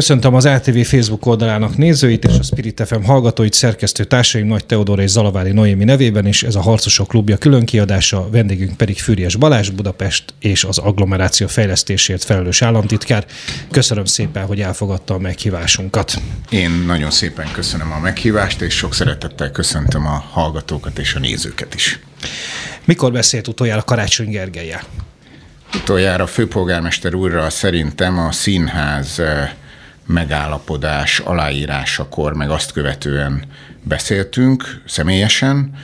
Köszöntöm az ATV Facebook oldalának nézőit és a Spirit FM hallgatóit, szerkesztő társaim Nagy Teodor és Zalavári Noémi nevében is. Ez a Harcosok Klubja külön kiadása, vendégünk pedig Fűries Balázs, Budapest és az agglomeráció fejlesztésért felelős államtitkár. Köszönöm szépen, hogy elfogadta a meghívásunkat. Én nagyon szépen köszönöm a meghívást, és sok szeretettel köszöntöm a hallgatókat és a nézőket is. Mikor beszélt utoljára Karácsony Gergelye? Utoljára főpolgármester úrral szerintem a színház eh, megállapodás aláírásakor, meg azt követően beszéltünk személyesen,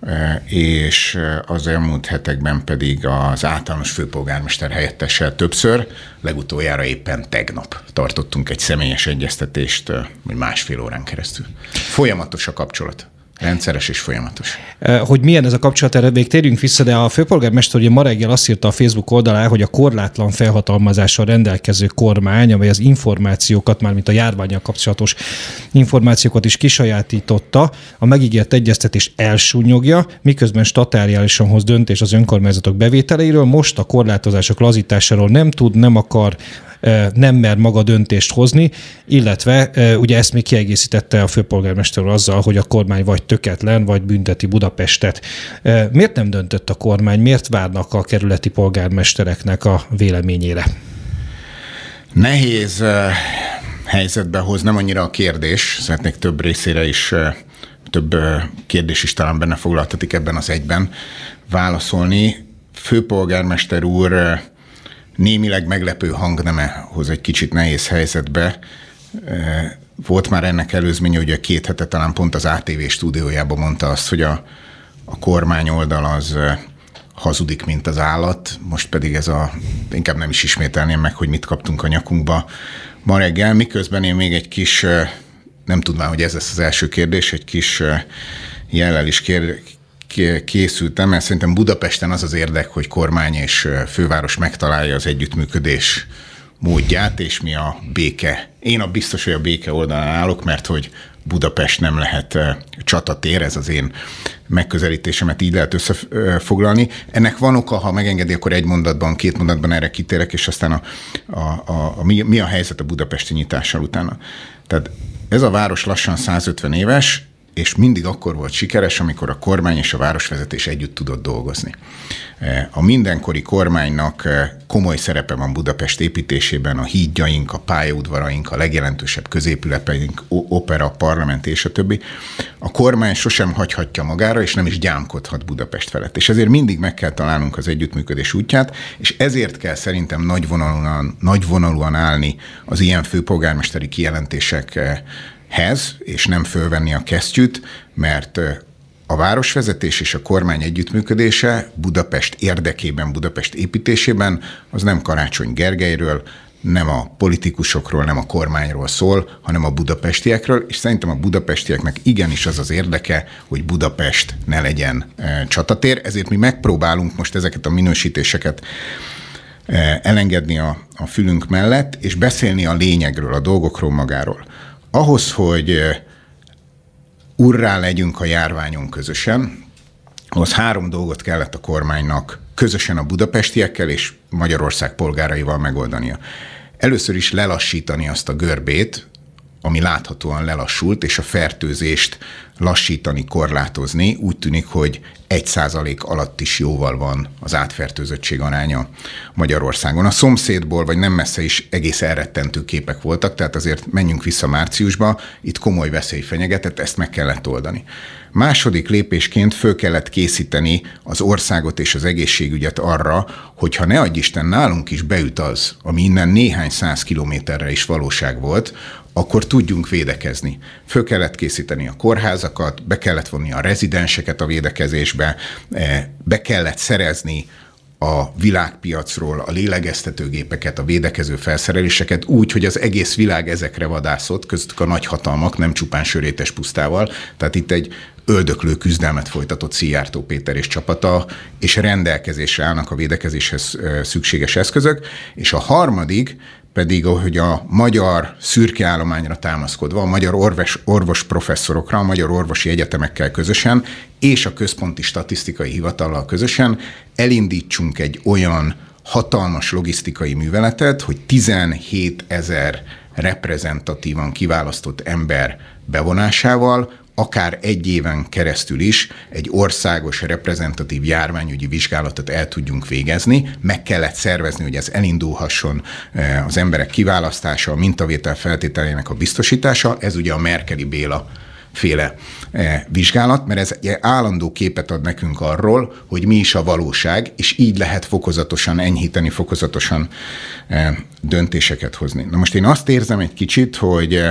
eh, és eh, az elmúlt hetekben pedig az általános főpolgármester helyettessel többször, legutoljára éppen tegnap tartottunk egy személyes egyeztetést, vagy másfél órán keresztül. Folyamatos a kapcsolat. Rendszeres és folyamatos. Hogy milyen ez a kapcsolat, erre még térjünk vissza, de a főpolgármester ugye ma reggel azt írta a Facebook oldalán, hogy a korlátlan felhatalmazással rendelkező kormány, amely az információkat, mármint a járványjal kapcsolatos információkat is kisajátította, a megígért egyeztetés elsúnyogja, miközben statáriálisan hoz döntés az önkormányzatok bevételeiről, most a korlátozások lazításáról nem tud, nem akar nem mer maga döntést hozni, illetve ugye ezt még kiegészítette a főpolgármester azzal, hogy a kormány vagy töketlen, vagy bünteti Budapestet. Miért nem döntött a kormány? Miért várnak a kerületi polgármestereknek a véleményére? Nehéz helyzetbe hoz, nem annyira a kérdés, szeretnék több részére is, több kérdés is talán benne foglaltatik ebben az egyben válaszolni. Főpolgármester úr némileg meglepő hangneme hoz egy kicsit nehéz helyzetbe. E, volt már ennek előzménye, hogy a két hete talán pont az ATV stúdiójában mondta azt, hogy a, a kormány oldal az e, hazudik, mint az állat, most pedig ez a, inkább nem is ismételném meg, hogy mit kaptunk a nyakunkba ma reggel, miközben én még egy kis, e, nem tudnám, hogy ez lesz az első kérdés, egy kis jellel is kér, készültem, mert szerintem Budapesten az az érdek, hogy kormány és főváros megtalálja az együttműködés módját, és mi a béke. Én a biztos, hogy a béke oldalán állok, mert hogy Budapest nem lehet csatatér, ez az én megközelítésemet így lehet összefoglalni. Ennek van oka, ha megengedi, akkor egy mondatban, két mondatban erre kitérek, és aztán a, a, a, a mi, mi a helyzet a budapesti nyitással utána. Tehát ez a város lassan 150 éves, és mindig akkor volt sikeres, amikor a kormány és a városvezetés együtt tudott dolgozni. E, a mindenkori kormánynak e, komoly szerepe van Budapest építésében, a hídjaink, a pályaudvaraink, a legjelentősebb középületeink, opera, parlament és a többi. A kormány sosem hagyhatja magára, és nem is gyámkodhat Budapest felett. És ezért mindig meg kell találnunk az együttműködés útját, és ezért kell szerintem nagyvonalúan, nagyvonalúan állni az ilyen főpolgármesteri kijelentések e, hez, és nem fölvenni a kesztyűt, mert a városvezetés és a kormány együttműködése Budapest érdekében, Budapest építésében az nem Karácsony Gergelyről, nem a politikusokról, nem a kormányról szól, hanem a budapestiekről, és szerintem a budapestieknek igenis az az érdeke, hogy Budapest ne legyen e, csatatér, ezért mi megpróbálunk most ezeket a minősítéseket e, elengedni a, a fülünk mellett, és beszélni a lényegről, a dolgokról magáról. Ahhoz, hogy urrá legyünk a járványon közösen, ahhoz három dolgot kellett a kormánynak közösen a budapestiekkel és Magyarország polgáraival megoldania. Először is lelassítani azt a görbét, ami láthatóan lelassult, és a fertőzést lassítani, korlátozni. Úgy tűnik, hogy egy százalék alatt is jóval van az átfertőzöttség aránya Magyarországon. A szomszédból, vagy nem messze is egész elrettentő képek voltak, tehát azért menjünk vissza márciusba, itt komoly veszély fenyegetett, ezt meg kellett oldani. Második lépésként föl kellett készíteni az országot és az egészségügyet arra, hogy ha ne adj Isten nálunk is beüt az, ami innen néhány száz kilométerre is valóság volt, akkor tudjunk védekezni. Föl kellett készíteni a kórházakat, be kellett vonni a rezidenseket a védekezésbe, eh, be kellett szerezni a világpiacról a lélegeztetőgépeket, a védekező felszereléseket úgy, hogy az egész világ ezekre vadászott, köztük a nagyhatalmak, nem csupán sörétes pusztával. Tehát itt egy öldöklő küzdelmet folytatott Szijjártó Péter és csapata, és rendelkezésre állnak a védekezéshez szükséges eszközök. És a harmadik pedig, hogy a magyar szürkeállományra támaszkodva, a magyar orvos, orvos professzorokra, a magyar orvosi egyetemekkel közösen, és a központi statisztikai hivatallal közösen elindítsunk egy olyan hatalmas logisztikai műveletet, hogy 17 ezer reprezentatívan kiválasztott ember bevonásával, akár egy éven keresztül is egy országos reprezentatív járványügyi vizsgálatot el tudjunk végezni. Meg kellett szervezni, hogy ez elindulhasson eh, az emberek kiválasztása, a mintavétel feltételének a biztosítása. Ez ugye a Merkeli Béla féle eh, vizsgálat, mert ez egy állandó képet ad nekünk arról, hogy mi is a valóság, és így lehet fokozatosan enyhíteni, fokozatosan eh, döntéseket hozni. Na most én azt érzem egy kicsit, hogy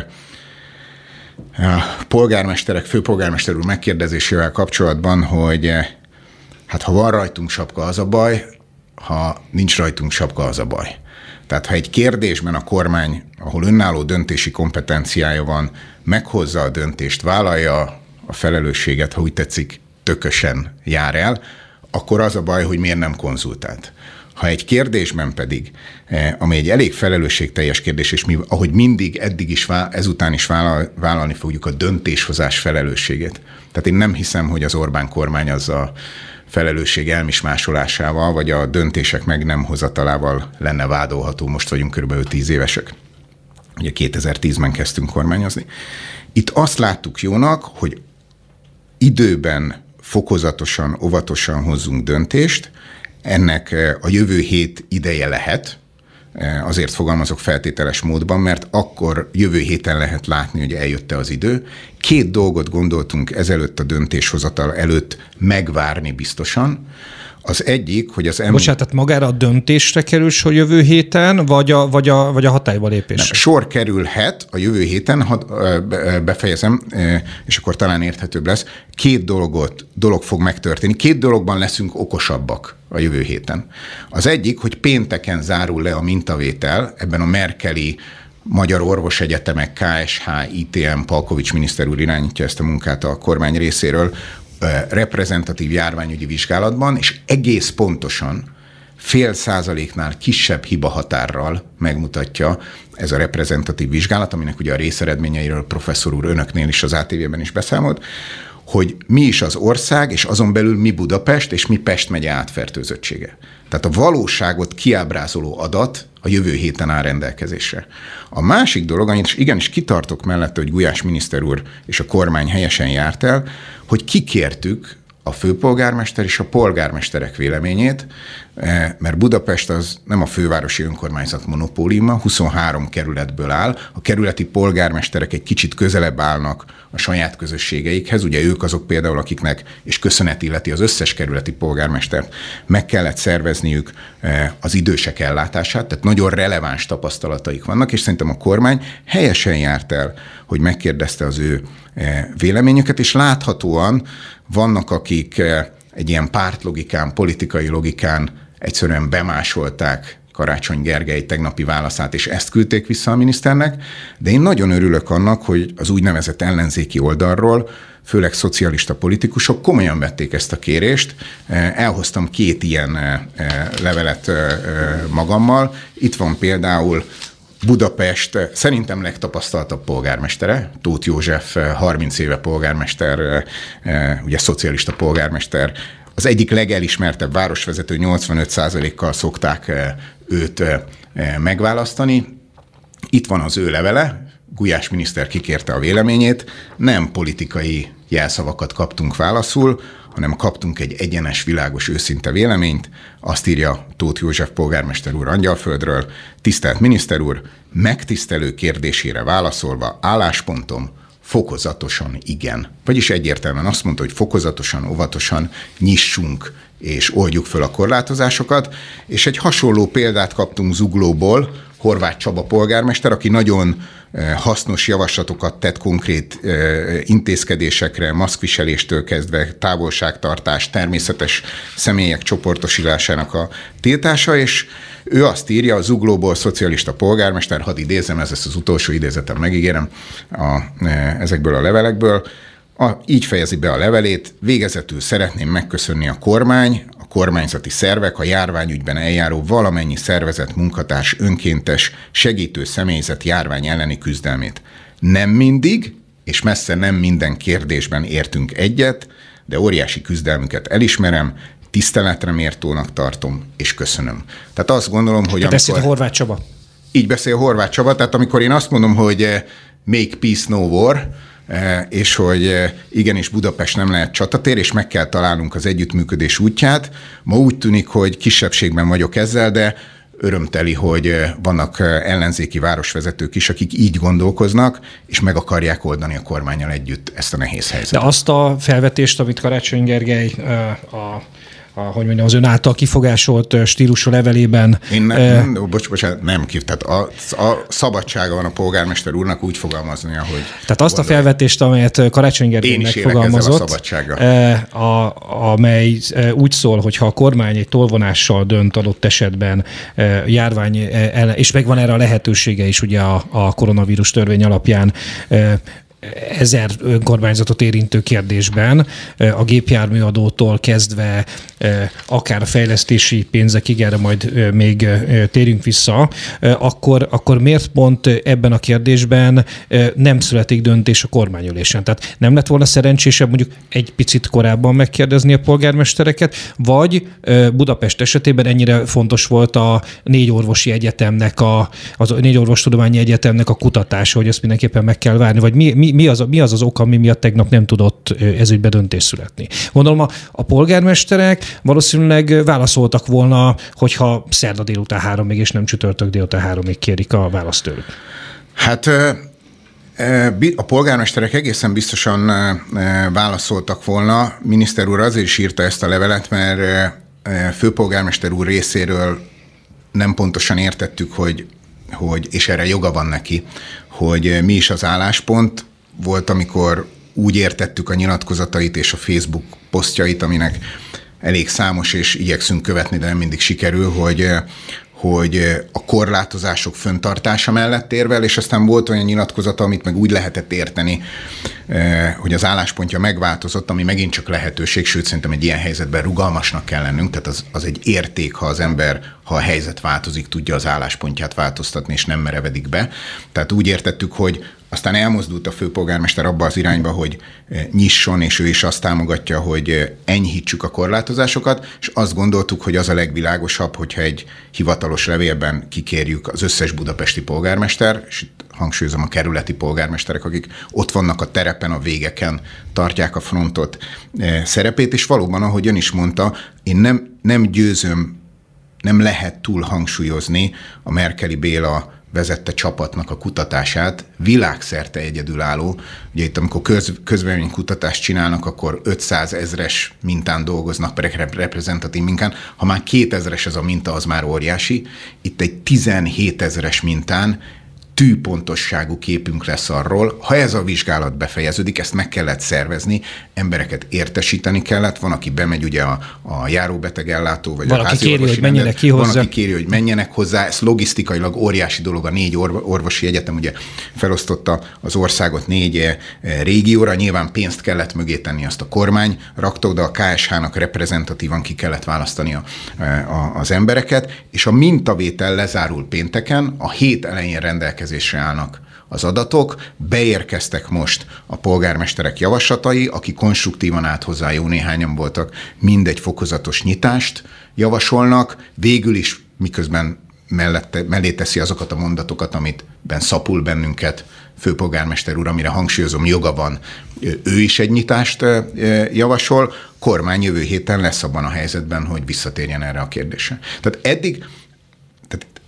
a polgármesterek, főpolgármester úr megkérdezésével kapcsolatban, hogy eh, hát ha van rajtunk sapka, az a baj, ha nincs rajtunk sapka, az a baj. Tehát ha egy kérdésben a kormány, ahol önálló döntési kompetenciája van, meghozza a döntést, vállalja a felelősséget, ha úgy tetszik, tökösen jár el, akkor az a baj, hogy miért nem konzultált. Ha egy kérdésben pedig, eh, ami egy elég felelősségteljes kérdés, és mi, ahogy mindig, eddig is, ezután is vállal, vállalni fogjuk a döntéshozás felelősségét. Tehát én nem hiszem, hogy az Orbán kormány az a felelősség elmismásolásával, vagy a döntések meg nem hozatalával lenne vádolható. Most vagyunk kb. 10 évesek. Ugye 2010-ben kezdtünk kormányozni. Itt azt láttuk jónak, hogy időben fokozatosan, óvatosan hozzunk döntést, ennek eh, a jövő hét ideje lehet, eh, azért fogalmazok feltételes módban, mert akkor jövő héten lehet látni, hogy eljött-e az idő. Két dolgot gondoltunk ezelőtt a döntéshozatal előtt megvárni biztosan. Az egyik, hogy az ember... Bocsánat, tehát magára a döntésre kerül sor jövő héten, vagy a, vagy a, vagy a hatályba lépésre? Nem, sor kerülhet a jövő héten, ha befejezem, és akkor talán érthetőbb lesz. Két dolgot, dolog fog megtörténni. Két dologban leszünk okosabbak a jövő héten. Az egyik, hogy pénteken zárul le a mintavétel ebben a Merkeli Magyar Orvosegyetemek, KSH, ITM, Palkovics miniszter úr irányítja ezt a munkát a kormány részéről, reprezentatív járványügyi vizsgálatban, és egész pontosan fél százaléknál kisebb hiba határral megmutatja ez a reprezentatív vizsgálat, aminek ugye a részeredményeiről professzor úr önöknél is az ATV-ben is beszámolt, hogy mi is az ország, és azon belül mi Budapest, és mi Pest megye átfertőzöttsége. Tehát a valóságot kiábrázoló adat a jövő héten áll rendelkezésre. A másik dolog, amit igenis kitartok mellette, hogy Gulyás miniszter úr és a kormány helyesen járt el, hogy kikértük a főpolgármester és a polgármesterek véleményét, eh, mert Budapest az nem a fővárosi önkormányzat monopóliuma, 23 kerületből áll. A kerületi polgármesterek egy kicsit közelebb állnak a saját közösségeikhez. Ugye ők azok például, akiknek, és köszönet illeti az összes kerületi polgármestert, meg kellett szervezniük eh, az idősek ellátását, tehát nagyon releváns tapasztalataik vannak, és szerintem a kormány helyesen járt el, hogy megkérdezte az ő eh, véleményüket, és láthatóan vannak, akik eh, egy ilyen pártlogikán, politikai logikán egyszerűen bemásolták Karácsony Gergely tegnapi válaszát, és ezt küldték vissza a miniszternek, de én nagyon örülök annak, hogy az úgynevezett ellenzéki oldalról, főleg szocialista politikusok komolyan vették ezt a kérést. Eh, elhoztam két ilyen eh, levelet magammal. Itt van például Budapest szerintem legtapasztaltabb polgármestere, Tóth József 30 éve polgármester, ugye szocialista polgármester, az egyik legelismertebb városvezető 85%-kal szokták őt megválasztani. Itt van az ő levele, Gulyás miniszter kikérte a véleményét, nem politikai jelszavakat kaptunk válaszul, hanem kaptunk egy egyenes, világos, őszinte véleményt. Azt írja Tóth József polgármester úr Angyalföldről, tisztelt miniszter úr, megtisztelő kérdésére válaszolva álláspontom fokozatosan igen. Vagyis egyértelműen azt mondta, hogy fokozatosan, óvatosan nyissunk és oldjuk föl a korlátozásokat, és egy hasonló példát kaptunk Zuglóból, Horváth Csaba polgármester, aki nagyon hasznos javaslatokat tett konkrét eh, intézkedésekre, maszkviseléstől kezdve távolságtartás, természetes személyek csoportosításának a tiltása, és ő azt írja, a Zuglóból szocialista polgármester, hadd idézem, ez lesz az utolsó idézetem, megígérem, a, eh, ezekből a levelekből, a, így fejezi be a levelét, végezetül szeretném megköszönni a kormány, kormányzati szervek, a járványügyben eljáró valamennyi szervezet, munkatárs, önkéntes, segítő személyzet járvány elleni küzdelmét. Nem mindig, és messze nem minden kérdésben értünk egyet, de óriási küzdelmüket elismerem, tiszteletre mértónak tartom, és köszönöm. Tehát azt gondolom, hogy hát amikor... Ezt Horváth Csaba. így beszél Horváth Csaba, tehát amikor én azt mondom, hogy make peace no war, és hogy igenis Budapest nem lehet csatatér, és meg kell találnunk az együttműködés útját. Ma úgy tűnik, hogy kisebbségben vagyok ezzel, de örömteli, hogy vannak ellenzéki városvezetők is, akik így gondolkoznak, és meg akarják oldani a kormányal együtt ezt a nehéz helyzetet. De azt a felvetést, amit Karácsony Gergely a a, hogy mondjam, az ön által kifogásolt stílusú levelében. Én eh, nem bocs, bocs, nem kif, tehát a, a szabadsága van a polgármester úrnak úgy fogalmaznia, hogy... Tehát azt a felvetést, amelyet Karácsony Gergely megfogalmazott, a, a, amely úgy szól, hogy ha a kormány egy tolvonással dönt adott esetben járvány ellen, és megvan erre a lehetősége is ugye a, a koronavírus törvény alapján ezer önkormányzatot érintő kérdésben, a gépjárműadótól kezdve akár a fejlesztési pénzekig, erre majd még térünk vissza, akkor, akkor miért pont ebben a kérdésben nem születik döntés a kormányülésen? Tehát nem lett volna szerencsésebb mondjuk egy picit korábban megkérdezni a polgármestereket, vagy Budapest esetében ennyire fontos volt a négy orvosi egyetemnek, a, az négy orvostudományi egyetemnek a kutatása, hogy ezt mindenképpen meg kell várni, vagy mi, mi, mi, az, mi az az ok, ami miatt tegnap nem tudott ezügybe döntés születni? Gondolom a, a polgármesterek valószínűleg válaszoltak volna, hogyha szerda délután háromig és nem csütörtök délután háromig kérik a választ tőlük. Hát a polgármesterek egészen biztosan válaszoltak volna. Miniszter úr azért is írta ezt a levelet, mert főpolgármester úr részéről nem pontosan értettük, hogy, hogy és erre joga van neki, hogy mi is az álláspont volt, amikor úgy értettük a nyilatkozatait és a Facebook posztjait, aminek elég számos, és igyekszünk követni, de nem mindig sikerül, hogy hogy a korlátozások föntartása mellett érvel, és aztán volt olyan nyilatkozata, amit meg úgy lehetett érteni, hogy az álláspontja megváltozott, ami megint csak lehetőség, sőt szerintem egy ilyen helyzetben rugalmasnak kell lennünk, tehát az, az egy érték, ha az ember, ha a helyzet változik, tudja az álláspontját változtatni, és nem merevedik be. Tehát úgy értettük, hogy aztán elmozdult a főpolgármester abba az irányba, hogy eh, nyisson, és ő is azt támogatja, hogy eh, enyhítsük a korlátozásokat, és azt gondoltuk, hogy az a legvilágosabb, hogyha egy hivatalos levélben kikérjük az összes budapesti polgármester, és itt hangsúlyozom a kerületi polgármesterek, akik ott vannak a terepen, a végeken, tartják a frontot eh, szerepét, és valóban, ahogy ön is mondta, én nem, nem győzöm, nem lehet túl hangsúlyozni a Merkeli Béla vezette csapatnak a kutatását, világszerte egyedülálló. Ugye itt, amikor köz, kutatást csinálnak, akkor 500 ezres mintán dolgoznak, reprezentatív minkán. Ha már 2000-es ez a minta, az már óriási. Itt egy 17 ezres mintán tűpontosságú képünk lesz arról, ha ez a vizsgálat befejeződik, ezt meg kellett szervezni, embereket értesíteni kellett, van, aki bemegy ugye a, a járóbetegellátó, vagy Valaki a kéri, hogy menjenek ki hozzá. Van, aki kéri, hogy menjenek hozzá, ez logisztikailag óriási dolog, a négy orvosi egyetem ugye felosztotta az országot négy eh, régióra, nyilván pénzt kellett mögé tenni azt a kormány, raktok, de a KSH-nak reprezentatívan ki kellett választani a, eh, a, az embereket, és a mintavétel lezárul pénteken, a hét elején rendelkezik rendelkezésre állnak. Az adatok, beérkeztek most. A polgármesterek javaslatai, akik konstruktívan állt hozzá, jó néhányan voltak, mindegy fokozatos nyitást javasolnak, végül is miközben mellette, mellé teszi azokat a mondatokat, amit ben szapul bennünket főpolgármester úr, amire hangsúlyozom, joga van, ő is egy nyitást javasol, kormány jövő héten lesz abban a helyzetben, hogy visszatérjen erre a kérdésre. Tehát eddig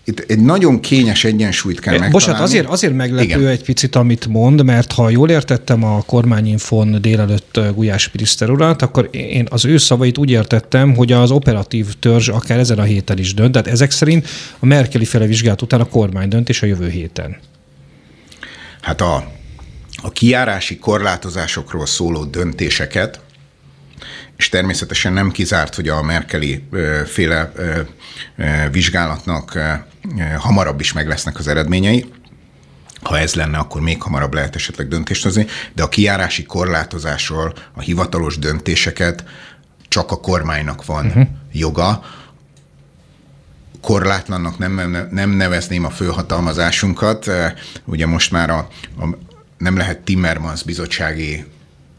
itt egy nagyon kényes egyensúlyt kell megtalálni. Bocsánat, azért, azért meglepő Igen. egy picit, amit mond, mert ha jól értettem a kormányinfon délelőtt Gulyás miniszter urat, akkor én az ő szavait úgy értettem, hogy az operatív törzs akár ezen a héten is dönt. Tehát ezek szerint a Merkeli felevizsgálat után a kormány dönt, és a jövő héten. Hát a, a kiárási korlátozásokról szóló döntéseket és természetesen nem kizárt, hogy a Merkeli féle vizsgálatnak hamarabb is meg lesznek az eredményei. Ha ez lenne, akkor még hamarabb lehet esetleg döntést hozni, de a kiárási korlátozásról a hivatalos döntéseket csak a kormánynak van uh-huh. joga. Korlátlannak nem, nem nevezném a főhatalmazásunkat. Ugye most már a, a nem lehet Timmermans bizottsági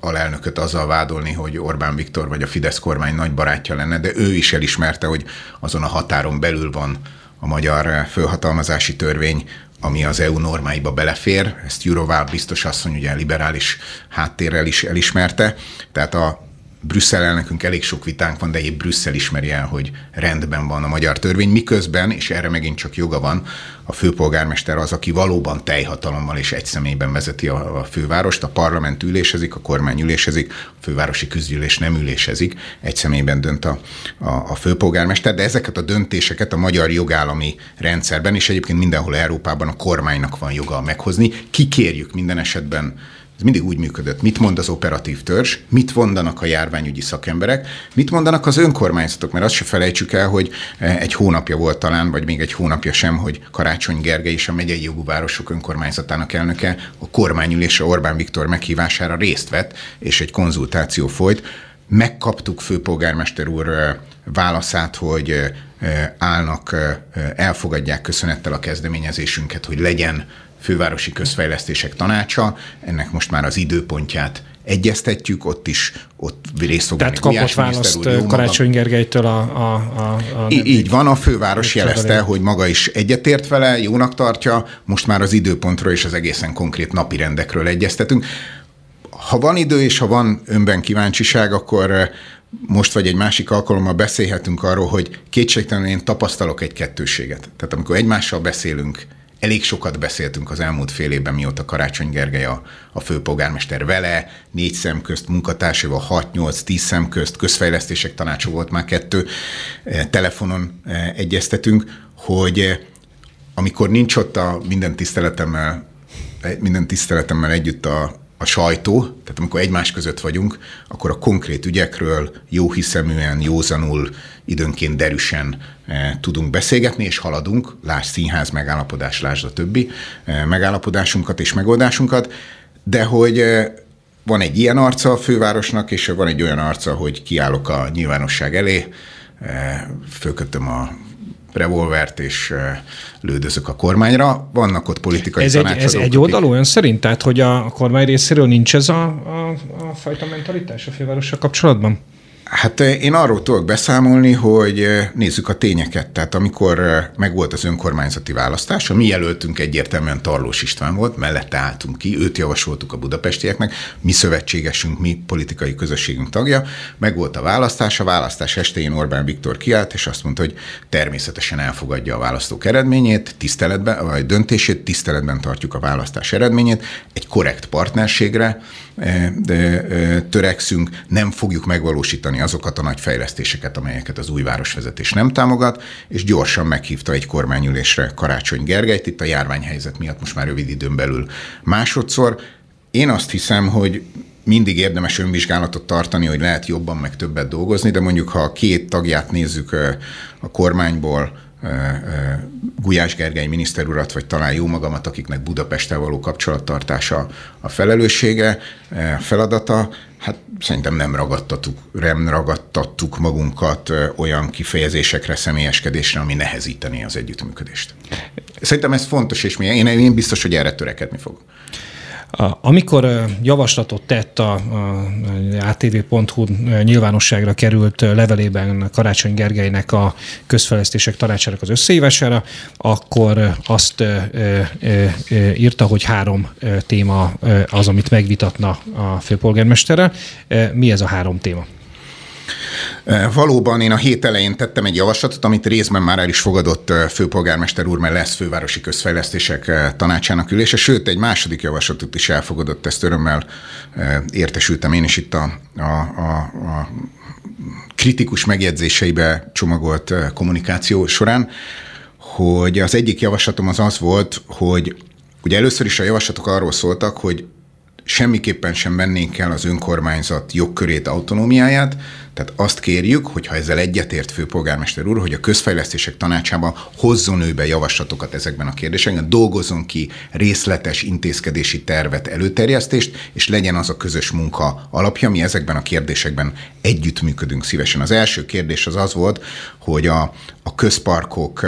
alelnököt azzal vádolni, hogy Orbán Viktor vagy a Fidesz kormány nagy barátja lenne, de ő is elismerte, hogy azon a határon belül van a magyar fölhatalmazási törvény ami az EU normáiba belefér, ezt Jurová biztos asszony ugye liberális háttérrel is elismerte, tehát a Brüsszellel nekünk elég sok vitánk van, de épp Brüsszel ismeri el, hogy rendben van a magyar törvény, miközben, és erre megint csak joga van, a főpolgármester az, aki valóban teljhatalommal és egy személyben vezeti a, a fővárost, a parlament ülésezik, a kormány ülésezik, a fővárosi közgyűlés nem ülésezik, egy személyben dönt a, a, a főpolgármester, de ezeket a döntéseket a magyar jogállami rendszerben, és egyébként mindenhol Európában a kormánynak van joga meghozni. Kikérjük minden esetben ez mindig úgy működött. Mit mond az operatív törzs, mit mondanak a járványügyi szakemberek, mit mondanak az önkormányzatok, mert azt se felejtsük el, hogy eh, egy hónapja volt talán, vagy még egy hónapja sem, hogy Karácsony Gergely és a megyei jogú városok önkormányzatának elnöke a kormányülésre Orbán Viktor meghívására részt vett, és egy konzultáció folyt. Megkaptuk főpolgármester úr eh, válaszát, hogy eh, állnak, elfogadják köszönettel a kezdeményezésünket, hogy legyen fővárosi közfejlesztések tanácsa, ennek most már az időpontját egyeztetjük, ott is ott részt fog Tehát kapott választ úr, Karácsony Gergelytől a, a, a, a Így, így van, a főváros jelezte, hogy maga is egyetért vele, jónak tartja, most már az időpontról és az egészen konkrét napi rendekről egyeztetünk. Ha van idő és ha van önben kíváncsiság, akkor most vagy egy másik alkalommal beszélhetünk arról, hogy kétségtelenül én tapasztalok egy kettőséget. Tehát amikor egymással beszélünk, Elég sokat beszéltünk az elmúlt fél évben, mióta Karácsony Gergely a, a főpolgármester vele, négy szem közt munkatársával, 6-8-10 szem közt, közfejlesztések tanácsa volt már kettő, eh, telefonon eh, egyeztetünk, hogy eh, amikor nincs ott a minden tiszteletemmel, minden tiszteletemmel együtt a, a sajtó, tehát amikor egymás között vagyunk, akkor a konkrét ügyekről jó hiszeműen, józanul, időnként derűsen e, tudunk beszélgetni, és haladunk, lásd színház megállapodás, lásd a többi e, megállapodásunkat és megoldásunkat, de hogy e, van egy ilyen arca a fővárosnak, és van egy olyan arca, hogy kiállok a nyilvánosság elé, fölkötöm a revolvert és lődözök a kormányra. Vannak ott politikai ez egy, ez egy oldalú ön szerint? Tehát, hogy a kormány részéről nincs ez a, a, a fajta mentalitás a fővárossal kapcsolatban? Hát eh, én arról tudok beszámolni, hogy eh, nézzük a tényeket. Tehát amikor eh, megvolt az önkormányzati választás, a mi jelöltünk egyértelműen Tarlós István volt, mellette álltunk ki, őt javasoltuk a budapestieknek, mi szövetségesünk, mi politikai közösségünk tagja, megvolt a választás, a választás estején Orbán Viktor kiállt, és azt mondta, hogy természetesen elfogadja a választók eredményét, tiszteletben, vagy döntését, tiszteletben tartjuk a választás eredményét, egy korrekt partnerségre törekszünk, nem fogjuk megvalósítani azokat a nagy fejlesztéseket, amelyeket az új városvezetés nem támogat, és gyorsan meghívta egy kormányülésre Karácsony Gergelyt, itt a járványhelyzet miatt most már rövid időn belül másodszor. Én azt hiszem, hogy mindig érdemes önvizsgálatot tartani, hogy lehet jobban meg többet dolgozni, de mondjuk ha a két tagját nézzük a kormányból, Gulyás Gergely miniszter urat, vagy talán jó magamat, akiknek Budapesttel való kapcsolattartása a felelőssége, feladata, hát szerintem nem ragadtattuk, nem ragadtattuk magunkat olyan kifejezésekre, személyeskedésre, ami nehezíteni az együttműködést. Szerintem ez fontos, és én, én biztos, hogy erre törekedni fog. Amikor javaslatot tett a, ATV.hu nyilvánosságra került levelében Karácsony Gergelynek a közfejlesztések tanácsának az összehívására, akkor azt írta, hogy három téma az, amit megvitatna a főpolgármesterrel. Mi ez a három téma? Valóban én a hét elején tettem egy javaslatot, amit részben már el is fogadott főpolgármester úr, mert lesz fővárosi közfejlesztések tanácsának ülése, sőt egy második javaslatot is elfogadott, ezt örömmel értesültem én is itt a, a, a, a kritikus megjegyzéseibe csomagolt kommunikáció során, hogy az egyik javaslatom az az volt, hogy ugye először is a javaslatok arról szóltak, hogy semmiképpen sem vennénk el az önkormányzat jogkörét, autonómiáját, tehát azt kérjük, hogy ha ezzel egyetért főpolgármester úr, hogy a közfejlesztések tanácsában hozzon ő be javaslatokat ezekben a kérdésekben, dolgozzon ki részletes intézkedési tervet, előterjesztést, és legyen az a közös munka alapja, mi ezekben a kérdésekben együttműködünk szívesen. Az első kérdés az az volt, hogy a, a közparkok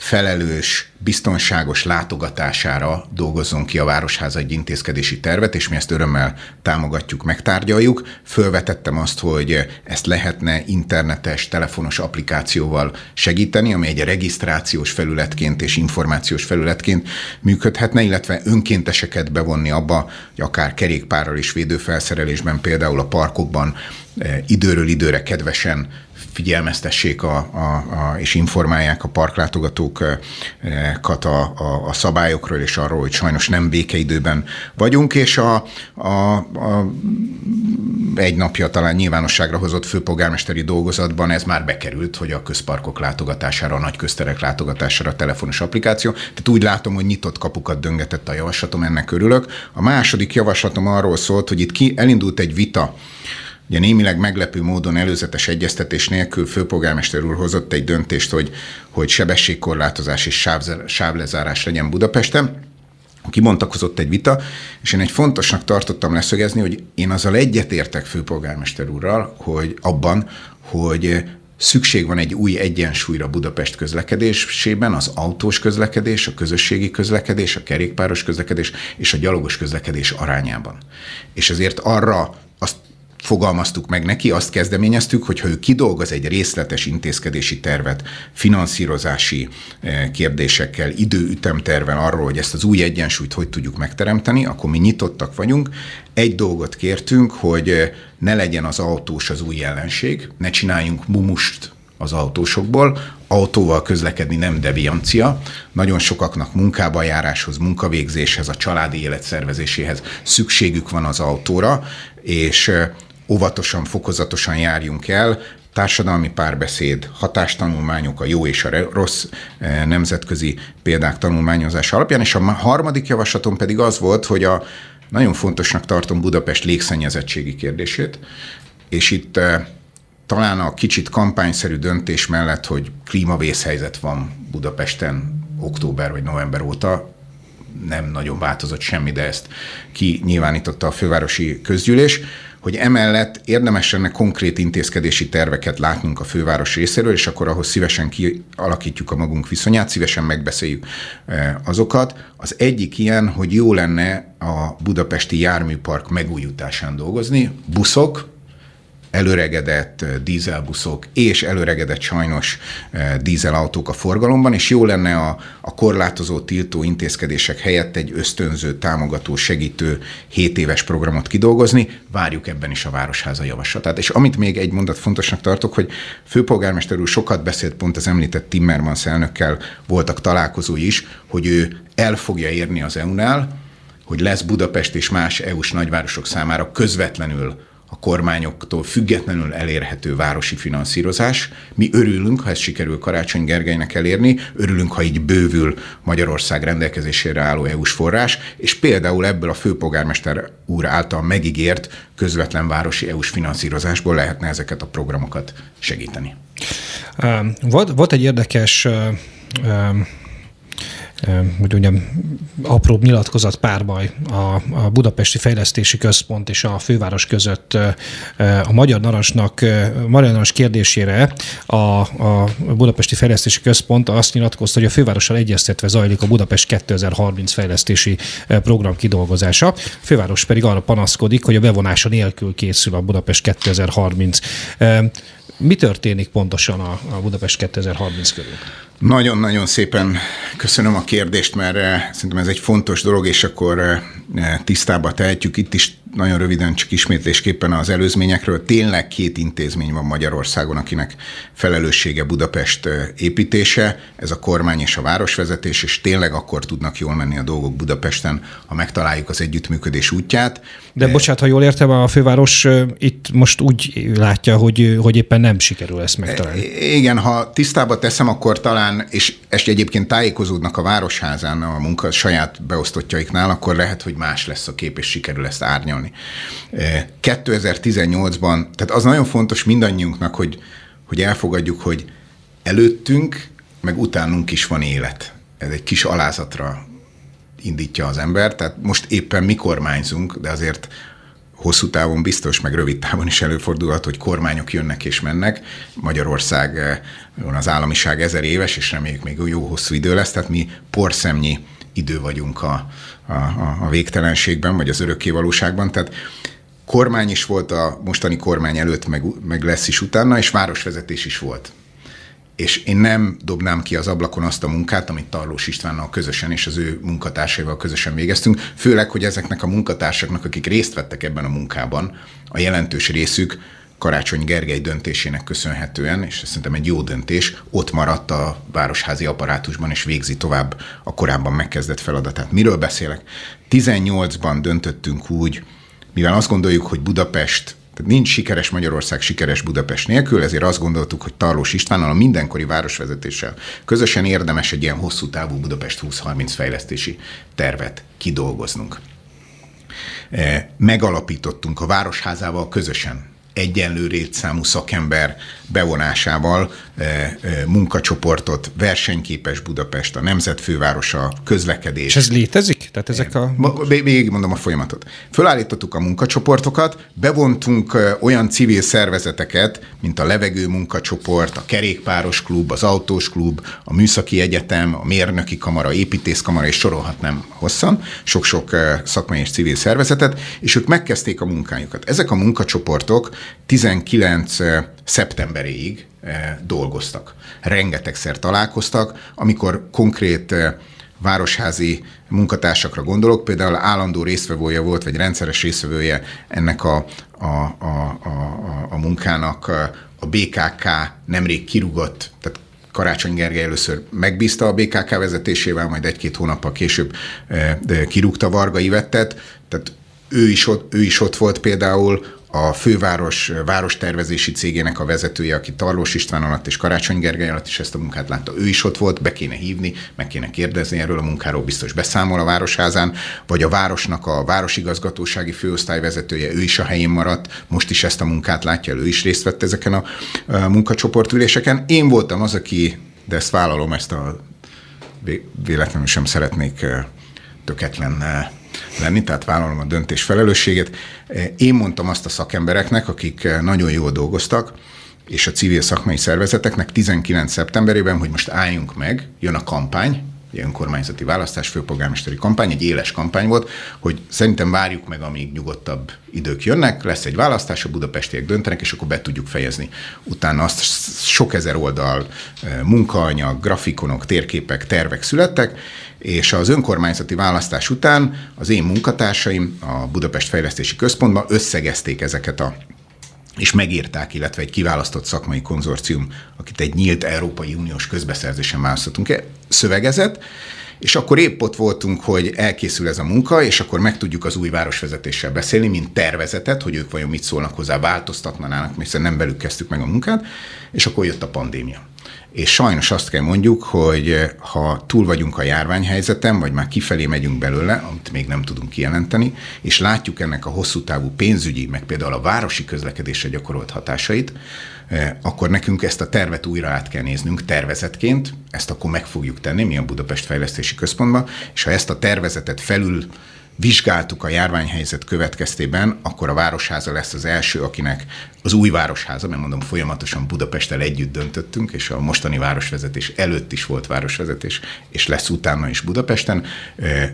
felelős, biztonságos látogatására dolgozzon ki a Városháza egy intézkedési tervet, és mi ezt örömmel támogatjuk, megtárgyaljuk. Fölvetettem azt, hogy ezt lehetne internetes, telefonos applikációval segíteni, ami egy regisztrációs felületként és információs felületként működhetne, illetve önkénteseket bevonni abba, hogy akár kerékpárral és védőfelszerelésben, például a parkokban eh, időről időre kedvesen figyelmeztessék a, a, a, és informálják a parklátogatókat a, a, a szabályokról és arról, hogy sajnos nem békeidőben vagyunk, és a, a, a egy napja talán nyilvánosságra hozott főpolgármesteri dolgozatban ez már bekerült, hogy a közparkok látogatására, a nagy közterek látogatására a telefonos applikáció. Tehát úgy látom, hogy nyitott kapukat döngetett a javaslatom, ennek örülök. A második javaslatom arról szólt, hogy itt ki elindult egy vita Ugye némileg meglepő módon előzetes egyeztetés nélkül főpolgármester úr hozott egy döntést, hogy, hogy sebességkorlátozás és sávlezárás legyen Budapesten. Kibontakozott egy vita, és én egy fontosnak tartottam leszögezni, hogy én azzal egyetértek főpolgármester úrral, hogy abban, hogy szükség van egy új egyensúlyra Budapest közlekedésében, az autós közlekedés, a közösségi közlekedés, a kerékpáros közlekedés és a gyalogos közlekedés arányában. És ezért arra azt fogalmaztuk meg neki, azt kezdeményeztük, hogy ha ő kidolgoz egy részletes intézkedési tervet, finanszírozási eh, kérdésekkel, időütemtervel arról, hogy ezt az új egyensúlyt hogy tudjuk megteremteni, akkor mi nyitottak vagyunk. Egy dolgot kértünk, hogy eh, ne legyen az autós az új jelenség, ne csináljunk mumust az autósokból. Autóval közlekedni nem deviancia. Nagyon sokaknak munkába járáshoz, munkavégzéshez, a családi élet szervezéséhez szükségük van az autóra, és eh, óvatosan, fokozatosan járjunk el, társadalmi párbeszéd, hatástanulmányok, a jó és a rossz eh, nemzetközi példák tanulmányozása alapján, és a harmadik javaslatom pedig az volt, hogy a nagyon fontosnak tartom Budapest légszennyezettségi kérdését, és itt eh, talán a kicsit kampányszerű döntés mellett, hogy klímavészhelyzet van Budapesten október vagy november óta, nem nagyon változott semmi, de ezt kinyilvánította a fővárosi közgyűlés, hogy emellett érdemes lenne konkrét intézkedési terveket látnunk a főváros részéről, és akkor ahhoz szívesen kialakítjuk a magunk viszonyát, szívesen megbeszéljük eh, azokat. Az egyik ilyen, hogy jó lenne a budapesti járműpark megújításán dolgozni, buszok, előregedett dízelbuszok és előregedett sajnos dízelautók a forgalomban, és jó lenne a, a korlátozó, tiltó intézkedések helyett egy ösztönző, támogató, segítő 7 éves programot kidolgozni. Várjuk ebben is a Városháza javaslatát. És amit még egy mondat fontosnak tartok, hogy főpolgármester úr sokat beszélt pont az említett Timmermans elnökkel, voltak találkozói is, hogy ő el fogja érni az EU-nál, hogy lesz Budapest és más EU-s nagyvárosok számára közvetlenül a kormányoktól függetlenül elérhető városi finanszírozás. Mi örülünk, ha ezt sikerül Karácsony Gergelynek elérni, örülünk, ha így bővül Magyarország rendelkezésére álló EU-s forrás, és például ebből a főpolgármester úr által megígért közvetlen városi EU-s finanszírozásból lehetne ezeket a programokat segíteni. Volt, volt egy érdekes hogy mondjam, apró nyilatkozat párbaj a, a Budapesti Fejlesztési Központ és a főváros között a Magyar Narancsnak, Magyar Narancs kérdésére a, a Budapesti Fejlesztési Központ azt nyilatkozta, hogy a fővárossal egyeztetve zajlik a Budapest 2030 fejlesztési program kidolgozása. A főváros pedig arra panaszkodik, hogy a bevonása nélkül készül a Budapest 2030. Mi történik pontosan a, a Budapest 2030 körül? Nagyon-nagyon szépen köszönöm a kérdést, mert eh, szerintem ez egy fontos dolog, és akkor eh, eh, tisztába tehetjük. Itt is nagyon röviden csak ismétlésképpen az előzményekről. Tényleg két intézmény van Magyarországon, akinek felelőssége Budapest építése, ez a kormány és a városvezetés, és tényleg akkor tudnak jól menni a dolgok Budapesten, ha megtaláljuk az együttműködés útját. De bocsánat, ha jól értem, a főváros itt most úgy látja, hogy, hogy éppen nem sikerül ezt megtalálni. Igen, ha tisztába teszem, akkor talán, és ezt egyébként tájékozódnak a Városházán a munka saját beosztottjaiknál, akkor lehet, hogy más lesz a kép, és sikerül ezt árnyalni. 2018-ban, tehát az nagyon fontos mindannyiunknak, hogy, hogy elfogadjuk, hogy előttünk, meg utánunk is van élet. Ez egy kis alázatra indítja az ember, tehát most éppen mi kormányzunk, de azért hosszú távon biztos, meg rövid távon is előfordulhat, hogy kormányok jönnek és mennek. Magyarország az államiság ezer éves, és reméljük még jó hosszú idő lesz, tehát mi porszemnyi idő vagyunk a, a, a végtelenségben, vagy az örökké valóságban. Tehát kormány is volt a mostani kormány előtt, meg, meg lesz is utána, és városvezetés is volt. És én nem dobnám ki az ablakon azt a munkát, amit Tarlós Istvánnal közösen és az ő munkatársaival közösen végeztünk, főleg, hogy ezeknek a munkatársaknak, akik részt vettek ebben a munkában, a jelentős részük Karácsony Gergely döntésének köszönhetően, és szerintem egy jó döntés, ott maradt a városházi apparátusban, és végzi tovább a korábban megkezdett feladatát. Miről beszélek? 18-ban döntöttünk úgy, mivel azt gondoljuk, hogy Budapest tehát nincs sikeres Magyarország sikeres Budapest nélkül, ezért azt gondoltuk, hogy Tarlós Istvánnal, a mindenkori városvezetéssel közösen érdemes egy ilyen hosszú távú Budapest 2030 fejlesztési tervet kidolgoznunk. E, megalapítottunk a Városházával közösen egyenlő rétszámú szakember bevonásával e, e, munkacsoportot, versenyképes Budapest, a nemzetfővárosa, közlekedés. És ez létezik? Tehát ezek a... Végig mondom a folyamatot. Fölállítottuk a munkacsoportokat, bevontunk e, olyan civil szervezeteket, mint a levegő munkacsoport, a kerékpáros klub, az autós klub, a műszaki egyetem, a mérnöki kamara, építészkamara, és sorolhatnám hosszan, sok-sok szakmai és civil szervezetet, és ők megkezdték a munkájukat. Ezek a munkacsoportok 19 szeptemberéig dolgoztak. Rengetegszer találkoztak, amikor konkrét városházi munkatársakra gondolok, például állandó résztvevője volt, vagy rendszeres résztvevője ennek a, a, a, a, a munkának a BKK nemrég kirugott, tehát Karácsony Gergely először megbízta a BKK vezetésével, majd egy-két hónappal később kirúgta Varga Ivettet, tehát ő is, ott, ő is ott volt például a főváros várostervezési cégének a vezetője, aki Tarlós István alatt és Karácsony Gergely alatt is ezt a munkát látta. Ő is ott volt, be kéne hívni, meg kéne kérdezni erről a munkáról, biztos beszámol a Városházán, vagy a városnak a városigazgatósági főosztály vezetője, ő is a helyén maradt, most is ezt a munkát látja, ő is részt vett ezeken a munkacsoportüléseken. Én voltam az, aki, de ezt vállalom, ezt a véletlenül sem szeretnék töketlen lenni, tehát vállalom a döntés felelősséget. Én mondtam azt a szakembereknek, akik nagyon jól dolgoztak, és a civil szakmai szervezeteknek 19. szeptemberében, hogy most álljunk meg, jön a kampány, egy önkormányzati választás, főpolgármesteri kampány, egy éles kampány volt, hogy szerintem várjuk meg, amíg nyugodtabb idők jönnek, lesz egy választás, a budapestiek döntenek, és akkor be tudjuk fejezni. Utána azt sok ezer oldal munkaanyag, grafikonok, térképek, tervek születtek, és az önkormányzati választás után az én munkatársaim a Budapest Fejlesztési Központban összegezték ezeket a és megírták, illetve egy kiválasztott szakmai konzorcium, akit egy nyílt Európai Uniós közbeszerzésen választottunk, szövegezett, és akkor épp ott voltunk, hogy elkészül ez a munka, és akkor meg tudjuk az új városvezetéssel beszélni, mint tervezetet, hogy ők vajon mit szólnak hozzá, változtatnának, hiszen nem belük kezdtük meg a munkát, és akkor jött a pandémia és sajnos azt kell mondjuk, hogy eh, ha túl vagyunk a járványhelyzeten, vagy már kifelé megyünk belőle, amit még nem tudunk kijelenteni, és látjuk ennek a hosszú távú pénzügyi, meg például a városi közlekedésre gyakorolt hatásait, eh, akkor nekünk ezt a tervet újra át kell néznünk tervezetként, ezt akkor meg fogjuk tenni, mi a Budapest Fejlesztési Központban, és ha ezt a tervezetet felül vizsgáltuk a járványhelyzet következtében, akkor a Városháza lesz az első, akinek az új Városháza, mert mondom, folyamatosan Budapesttel együtt döntöttünk, és a mostani városvezetés előtt is volt városvezetés, és lesz utána is Budapesten.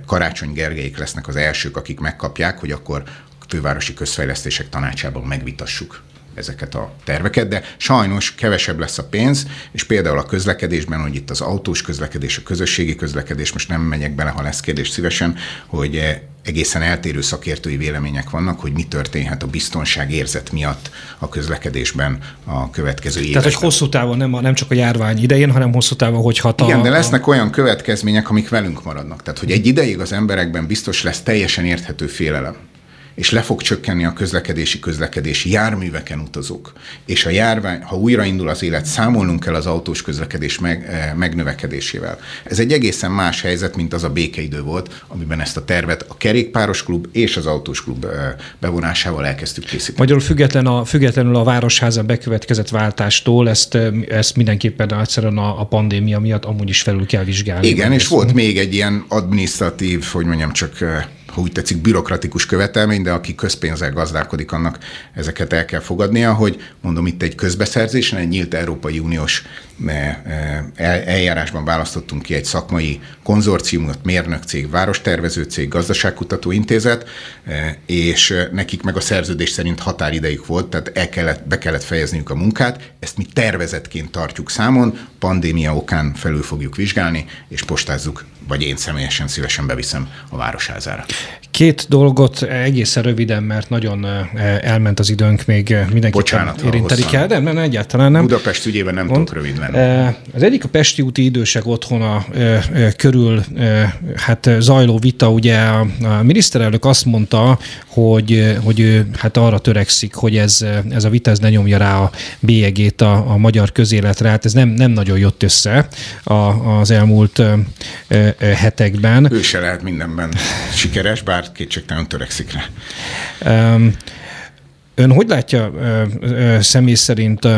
Karácsony Gergelyik lesznek az elsők, akik megkapják, hogy akkor fővárosi közfejlesztések tanácsában megvitassuk ezeket a terveket, de sajnos kevesebb lesz a pénz, és például a közlekedésben, hogy itt az autós közlekedés, a közösségi közlekedés, most nem megyek bele, ha lesz kérdés szívesen, hogy eh, egészen eltérő szakértői vélemények vannak, hogy mi történhet a biztonság érzet miatt a közlekedésben a következő években. Tehát, hogy hosszú távon nem, nem csak a járvány idején, hanem hosszú távon, hogy hat Igen, de lesznek olyan következmények, amik velünk maradnak. Tehát, hogy egy ideig az emberekben biztos lesz teljesen érthető félelem és le fog csökkenni a közlekedési közlekedési járműveken utazók. És a járvány, ha újraindul az élet, számolnunk kell az autós közlekedés meg, eh, megnövekedésével. Ez egy egészen más helyzet, mint az a békeidő volt, amiben ezt a tervet a kerékpáros klub és az autós klub eh, bevonásával elkezdtük készíteni. Magyarul független a, függetlenül a városházan bekövetkezett váltástól, ezt, eh, ezt mindenképpen egyszerűen a, a pandémia miatt amúgy is felül kell vizsgálni. Igen, és volt még egy ilyen administratív, hogy mondjam, csak ha úgy tetszik, bürokratikus követelmény, de aki közpénzzel gazdálkodik, annak ezeket el kell fogadnia, hogy mondom itt egy közbeszerzésen, egy nyílt Európai Uniós eljárásban választottunk ki egy szakmai konzorciumot, mérnökcég, várostervező cég, gazdaságkutató intézet, és nekik meg a szerződés szerint határidejük volt, tehát el kellett, be kellett fejezniük a munkát, ezt mi tervezetként tartjuk számon, pandémia okán felül fogjuk vizsgálni, és postázzuk, vagy én személyesen szívesen beviszem a városházára. Két dolgot egészen röviden, mert nagyon elment az időnk, még mindenki Bocsánat, érinteni kell, de nem, egyáltalán nem. Budapest ügyében nem Mond. tudok rövid lenni. Az egyik a Pesti úti idősek otthona körül hát zajló vita, ugye a miniszterelnök azt mondta, hogy, hogy ő hát arra törekszik, hogy ez, ez a vita ez ne nyomja rá a bélyegét a, a magyar közéletre. Hát ez nem, nem nagyon jött össze a, az elmúlt hetekben. Ő se lehet mindenben sikeres, bár kétségtelen törekszik rá. Ön hogy látja személy szerint,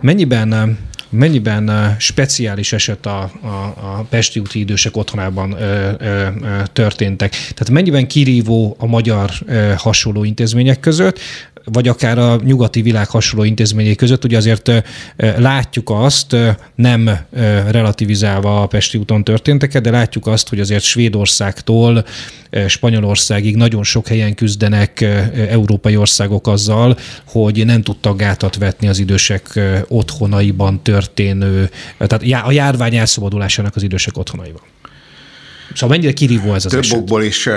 mennyiben mennyiben speciális eset a, a, a Pesti úti idősek otthonában ö, ö, történtek? Tehát mennyiben kirívó a magyar ö, hasonló intézmények között, vagy akár a nyugati világ hasonló intézményei között, ugye azért látjuk azt, nem relativizálva a Pesti úton történteket, de látjuk azt, hogy azért Svédországtól Spanyolországig nagyon sok helyen küzdenek európai országok azzal, hogy nem tudtak gátat vetni az idősek otthonaiban történő, tehát a járvány elszabadulásának az idősek otthonaiban. Szóval mennyire kirívó ez az Több okból is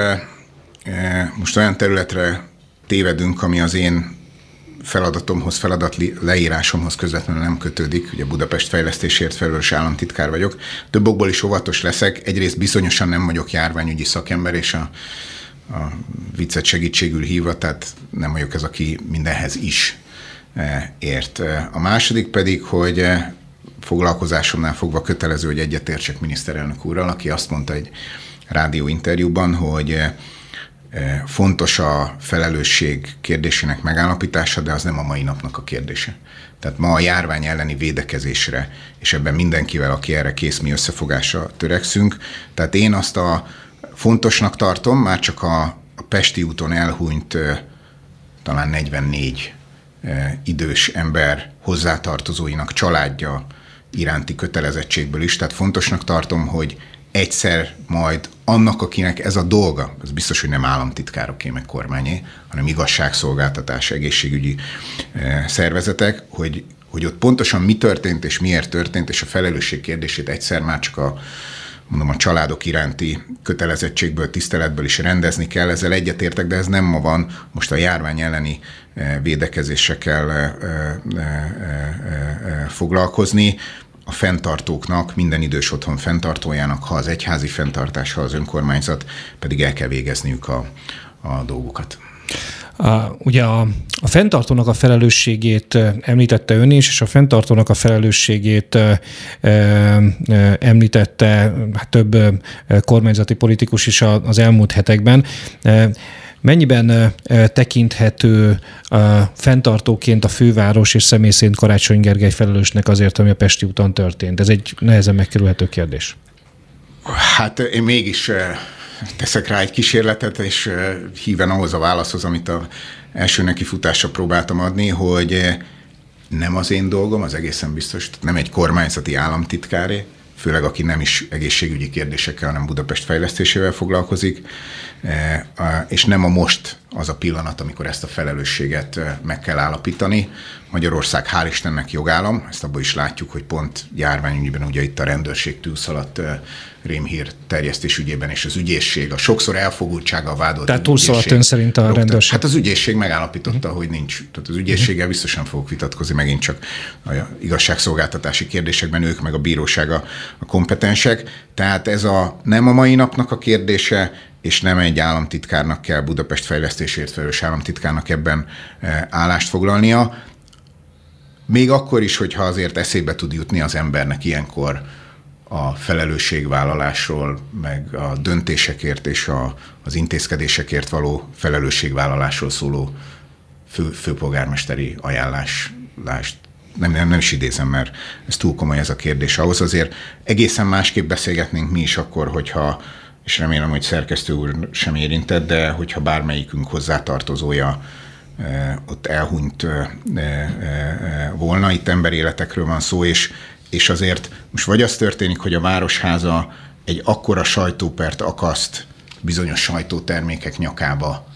most olyan területre tévedünk, ami az én feladatomhoz, feladat leírásomhoz közvetlenül nem kötődik. Ugye Budapest fejlesztésért felelős államtitkár vagyok. Több okból is óvatos leszek. Egyrészt bizonyosan nem vagyok járványügyi szakember, és a, a viccet segítségül hívva, tehát nem vagyok ez, aki mindenhez is e, ért. A második pedig, hogy e, foglalkozásomnál fogva kötelező, hogy egyetértsek miniszterelnök úrral, aki azt mondta egy rádióinterjúban, hogy e, Fontos a felelősség kérdésének megállapítása, de az nem a mai napnak a kérdése. Tehát ma a járvány elleni védekezésre, és ebben mindenkivel, aki erre kész, mi összefogásra törekszünk. Tehát én azt a fontosnak tartom, már csak a, a Pesti úton elhunyt talán 44 idős ember hozzátartozóinak családja iránti kötelezettségből is. Tehát fontosnak tartom, hogy egyszer majd annak, akinek ez a dolga, ez biztos, hogy nem államtitkároké, meg kormányé, hanem igazságszolgáltatás, egészségügyi eh, szervezetek, hogy, hogy ott pontosan mi történt és miért történt, és a felelősség kérdését egyszer már csak a mondom, a családok iránti kötelezettségből, tiszteletből is rendezni kell, ezzel egyetértek, de ez nem ma van, most a járvány elleni eh, védekezésekkel eh, foglalkozni a fenntartóknak, minden idős otthon fenntartójának, ha az egyházi fenntartás, ha az önkormányzat, pedig el kell végezniük a, a dolgukat. Ugye a, a fenntartónak a felelősségét említette ön is, és a fenntartónak a felelősségét említette hát több kormányzati politikus is az elmúlt hetekben. E, Mennyiben tekinthető fenntartóként a főváros és személy szerint Karácsony Gergely felelősnek azért, ami a Pesti úton történt? Ez egy nehezen megkerülhető kérdés. Hát én mégis teszek rá egy kísérletet, és híven ahhoz a válaszhoz, amit a első neki futásra próbáltam adni, hogy nem az én dolgom, az egészen biztos, nem egy kormányzati államtitkáré, főleg aki nem is egészségügyi kérdésekkel, hanem Budapest fejlesztésével foglalkozik, e, és nem a most az a pillanat, amikor ezt a felelősséget e, meg kell állapítani. Magyarország hál' Istennek jogállam, ezt abból is látjuk, hogy pont járványügyben ugye itt a rendőrség tűzszaladt rémhír terjesztés ügyében, és az ügyészség, a sokszor elfogultsága vádolt. Tehát túlszaladt ön szerint a rendőrség? Hát az ügyészség megállapította, uh-huh. hogy nincs. Tehát az ügyészséggel biztosan fogok vitatkozni, megint csak a igazságszolgáltatási kérdésekben ők meg a bíróság a, a kompetensek. Tehát ez a nem a mai napnak a kérdése, és nem egy államtitkárnak kell Budapest fejlesztésért felelős államtitkárnak ebben állást foglalnia. Még akkor is, hogyha azért eszébe tud jutni az embernek ilyenkor, a felelősségvállalásról, meg a döntésekért és a, az intézkedésekért való felelősségvállalásról szóló fő, főpolgármesteri ajánlást nem, nem, nem is idézem, mert ez túl komoly ez a kérdés. Ahhoz azért egészen másképp beszélgetnénk mi is akkor, hogyha és remélem, hogy szerkesztő úr sem érintett, de hogyha bármelyikünk hozzátartozója ott elhunyt volna, itt emberéletekről van szó, és, és azért most vagy az történik, hogy a Városháza egy akkora sajtópert akaszt bizonyos sajtótermékek nyakába,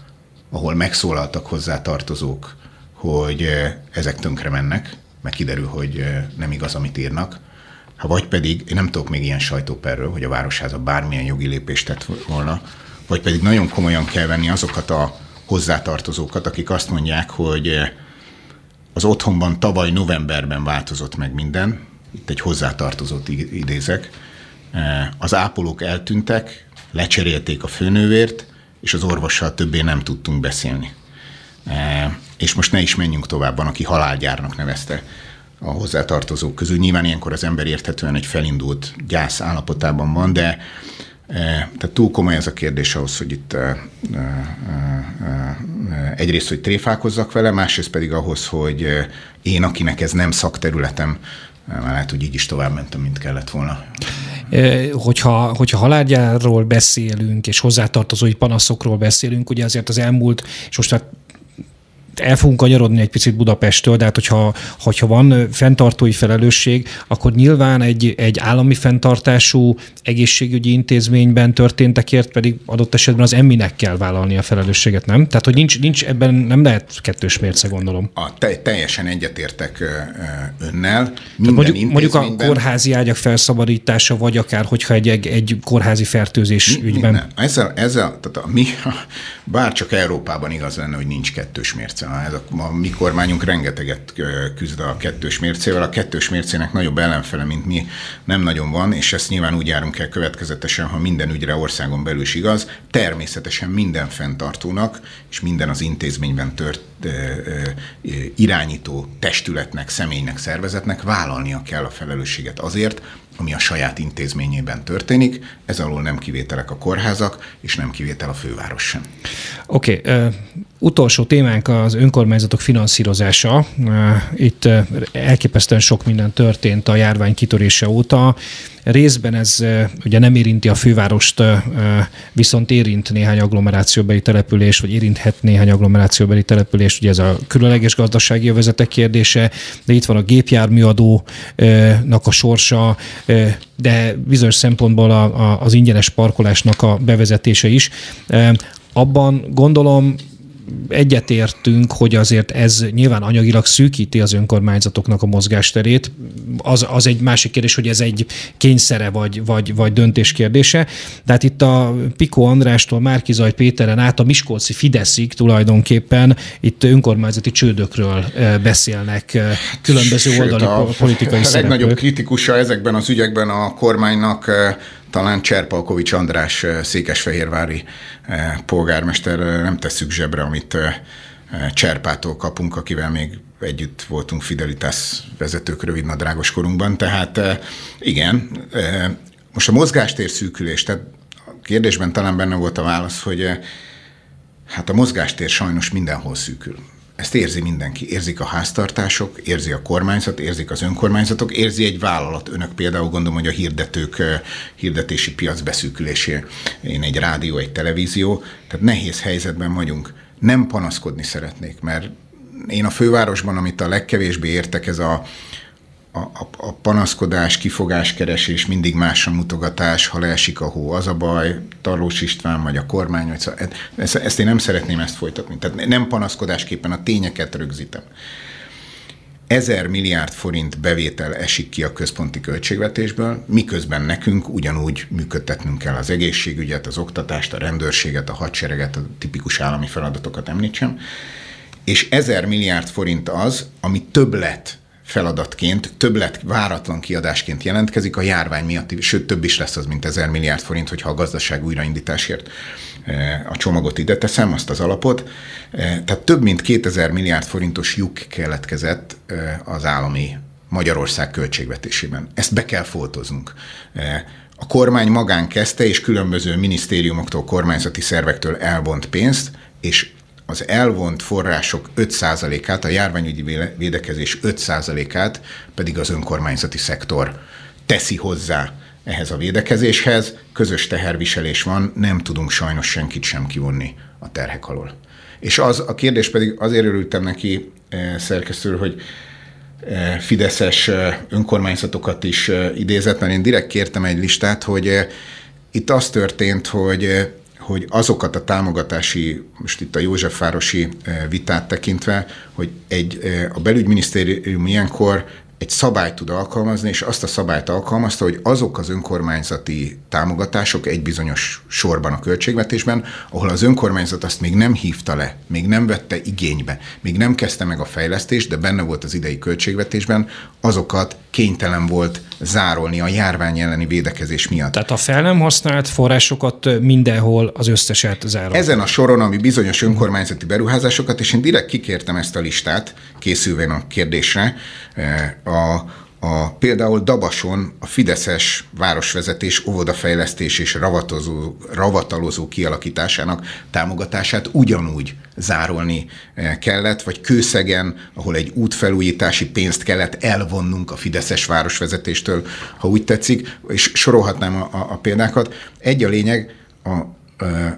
ahol megszólaltak hozzá tartozók, hogy ezek tönkre mennek, meg kiderül, hogy nem igaz, amit írnak, ha vagy pedig, én nem tudok még ilyen sajtóperről, hogy a Városháza bármilyen jogi lépést tett volna, vagy pedig nagyon komolyan kell venni azokat a hozzátartozókat, akik azt mondják, hogy az otthonban tavaly novemberben változott meg minden, itt egy hozzátartozót idézek, az ápolók eltűntek, lecserélték a főnővért, és az orvossal többé nem tudtunk beszélni. És most ne is menjünk tovább, van, aki halálgyárnak nevezte a hozzátartozók közül. Nyilván ilyenkor az ember érthetően egy felindult gyász állapotában van, de tehát túl komoly ez a kérdés ahhoz, hogy itt egyrészt, hogy tréfálkozzak vele, másrészt pedig ahhoz, hogy én, akinek ez nem szakterületem, már lehet, hogy így is tovább mentem, mint kellett volna. Hogyha, hogyha halálgyárról beszélünk, és hozzátartozói panaszokról beszélünk, ugye azért az elmúlt, és most el fogunk kanyarodni egy picit Budapesttől, de hát hogyha, hogyha van fenntartói felelősség, akkor nyilván egy, egy állami fenntartású egészségügyi intézményben történtekért pedig adott esetben az emminek kell vállalni a felelősséget, nem? Tehát, hogy nincs, nincs ebben nem lehet kettős mérce, gondolom. A, te, teljesen egyetértek önnel. Minden mondjuk, mondjuk a kórházi ágyak felszabadítása, vagy akár, hogyha egy, egy kórházi fertőzés mi, ügyben. Nem. Ezzel, ezzel tehát a, mi, bár csak Európában igaz lenne, hogy nincs kettős mérce ez a, a mi kormányunk rengeteget küzd a kettős mércével. A kettős mércének nagyobb ellenfele, mint mi, nem nagyon van, és ezt nyilván úgy járunk el következetesen, ha minden ügyre országon belül is igaz. Természetesen minden fenntartónak és minden az intézményben tört irányító testületnek, személynek, szervezetnek vállalnia kell a felelősséget azért, ami a saját intézményében történik. Ez alól nem kivételek a kórházak, és nem kivétel a főváros sem. Oké, okay, utolsó témánk az önkormányzatok finanszírozása. Itt uh, elképesztően sok minden történt a járvány kitörése óta. Részben ez ugye nem érinti a fővárost, viszont érint néhány agglomerációbeli település, vagy érinthet néhány agglomerációbeli település, ugye ez a különleges gazdasági övezetek kérdése, de itt van a gépjárműadónak a sorsa, de bizonyos szempontból a, a, az ingyenes parkolásnak a bevezetése is. Abban gondolom egyetértünk, hogy azért ez nyilván anyagilag szűkíti az önkormányzatoknak a mozgásterét. Az, az egy másik kérdés, hogy ez egy kényszere vagy, vagy, vagy döntés kérdése. De hát itt a Piko Andrástól Márkizaj Péteren át a Miskolci Fideszig tulajdonképpen itt önkormányzati csődökről beszélnek különböző Sőt, oldali a, politikai A legnagyobb kritikusa ezekben az ügyekben a kormánynak talán Cserpalkovics András székesfehérvári polgármester nem tesszük zsebre, amit Cserpától kapunk, akivel még együtt voltunk Fidelitas vezetők rövidnadrágos korunkban. Tehát igen, most a mozgástér szűkülés, tehát a kérdésben talán benne volt a válasz, hogy hát a mozgástér sajnos mindenhol szűkül. Ezt érzi mindenki. Érzik a háztartások, érzi a kormányzat, érzik az önkormányzatok, érzi egy vállalat. Önök például gondolom, hogy a hirdetők hirdetési piac beszűkülésé. Én egy rádió, egy televízió. Tehát nehéz helyzetben vagyunk. Nem panaszkodni szeretnék, mert én a fővárosban, amit a legkevésbé értek, ez a a, a, a panaszkodás, kifogáskeresés, mindig másra mutogatás, ha leesik a hó, az a baj, Tarlós István vagy a kormány, vagy szóval ezt, ezt én nem szeretném ezt folytatni. Tehát nem panaszkodásképpen a tényeket rögzítem. Ezer milliárd forint bevétel esik ki a központi költségvetésből, miközben nekünk ugyanúgy működtetnünk kell az egészségügyet, az oktatást, a rendőrséget, a hadsereget, a tipikus állami feladatokat említsem, és ezer milliárd forint az, ami többlet feladatként, többlet váratlan kiadásként jelentkezik a járvány miatt, sőt több is lesz az, mint ezer milliárd forint, hogyha a gazdaság újraindításért eh, a csomagot ide teszem, azt az alapot. Eh, tehát több mint 2000 milliárd forintos lyuk keletkezett eh, az állami Magyarország költségvetésében. Ezt be kell foltoznunk. A kormány magán kezdte, és különböző minisztériumoktól, kormányzati szervektől elvont pénzt, és az elvont források 5%-át, a járványügyi védekezés 5%-át pedig az önkormányzati szektor teszi hozzá ehhez a védekezéshez, közös teherviselés van, nem tudunk sajnos senkit sem kivonni a terhek alól. És az, a kérdés pedig azért örültem neki szerkesztő, hogy fideszes önkormányzatokat is idézett, mert én direkt kértem egy listát, hogy itt az történt, hogy hogy azokat a támogatási, most itt a Józsefvárosi vitát tekintve, hogy egy, a belügyminisztérium ilyenkor egy szabályt tud alkalmazni, és azt a szabályt alkalmazta, hogy azok az önkormányzati támogatások egy bizonyos sorban a költségvetésben, ahol az önkormányzat azt még nem hívta le, még nem vette igénybe, még nem kezdte meg a fejlesztést, de benne volt az idei költségvetésben, azokat kénytelen volt zárolni a járvány elleni védekezés miatt. Tehát a fel nem használt forrásokat mindenhol az összeset zárol. Ezen a soron, ami bizonyos önkormányzati beruházásokat, és én direkt kikértem ezt a listát, készülvén a kérdésre, a, a, például Dabason a Fideszes városvezetés óvodafejlesztés és ravatozó, ravatalozó kialakításának támogatását ugyanúgy zárolni eh, kellett, vagy Kőszegen, ahol egy útfelújítási pénzt kellett elvonnunk a Fideszes városvezetéstől, ha úgy tetszik, és sorolhatnám a, a, a példákat. Egy a lényeg, a, a eh,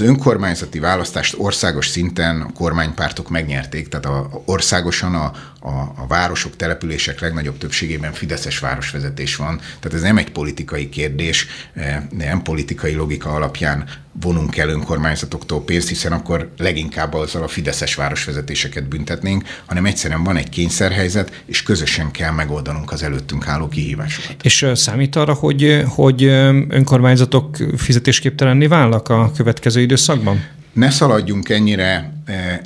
az önkormányzati választást országos szinten a kormánypártok megnyerték, tehát a, országosan a, a, a városok, települések legnagyobb többségében fideszes városvezetés van. Tehát ez nem egy politikai kérdés, eh, nem politikai logika alapján vonunk el önkormányzatoktól pénzt, hiszen akkor leginkább azzal a fideszes városvezetéseket büntetnénk, hanem egyszerűen van egy kényszerhelyzet, és közösen kell megoldanunk az előttünk álló kihívásokat. És számít arra, hogy, hogy önkormányzatok fizetésképtelenné válnak a következő időszakban? ne szaladjunk ennyire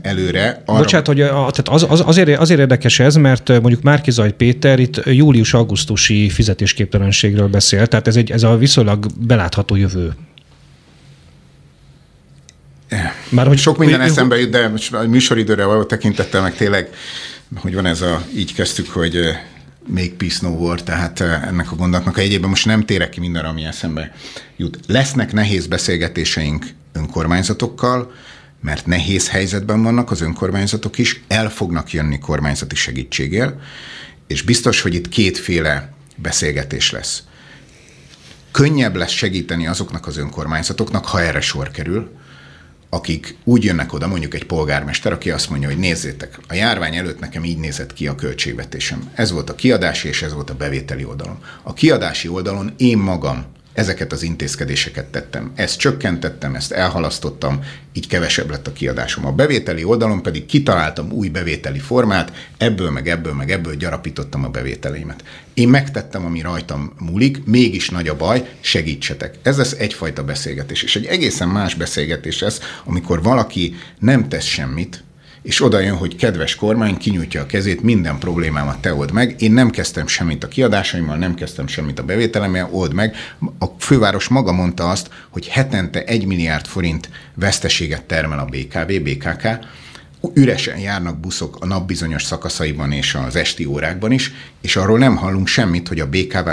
előre. Arra... Bocsánat, hogy a, tehát az, az, azért, azért érdekes ez, mert mondjuk Márkizaj Péter itt július-augusztusi fizetésképtelenségről beszél, tehát ez, egy, ez a viszonylag belátható jövő. Már hogy Sok minden eszembe jut, de műsoridőre való tekintettel meg tényleg, hogy van ez a, így kezdtük, hogy még peace no war, tehát ennek a gondolatnak egyébben most nem térek ki mindenre, ami eszembe jut. Lesznek nehéz beszélgetéseink önkormányzatokkal, mert nehéz helyzetben vannak az önkormányzatok is, el fognak jönni kormányzati segítségél, és biztos, hogy itt kétféle beszélgetés lesz. Könnyebb lesz segíteni azoknak az önkormányzatoknak, ha erre sor kerül, akik úgy jönnek oda, mondjuk egy polgármester, aki azt mondja, hogy nézzétek, a járvány előtt nekem így nézett ki a költségvetésem. Ez volt a kiadási és ez volt a bevételi oldalon. A kiadási oldalon én magam ezeket az intézkedéseket tettem. Ezt csökkentettem, ezt elhalasztottam, így kevesebb lett a kiadásom. A bevételi oldalon pedig kitaláltam új bevételi formát, ebből meg ebből meg ebből gyarapítottam a bevételeimet. Én megtettem, ami rajtam múlik, mégis nagy a baj, segítsetek. Ez lesz egyfajta beszélgetés. És egy egészen más beszélgetés ez, amikor valaki nem tesz semmit, és oda jön, hogy kedves kormány, kinyújtja a kezét, minden problémámat te old meg. Én nem kezdtem semmit a kiadásaimmal, nem kezdtem semmit a bevételemmel, old meg. A főváros maga mondta azt, hogy hetente egy milliárd forint veszteséget termel a BKV, BKK, üresen járnak buszok a nap bizonyos szakaszaiban és az esti órákban is, és arról nem hallunk semmit, hogy a BKV,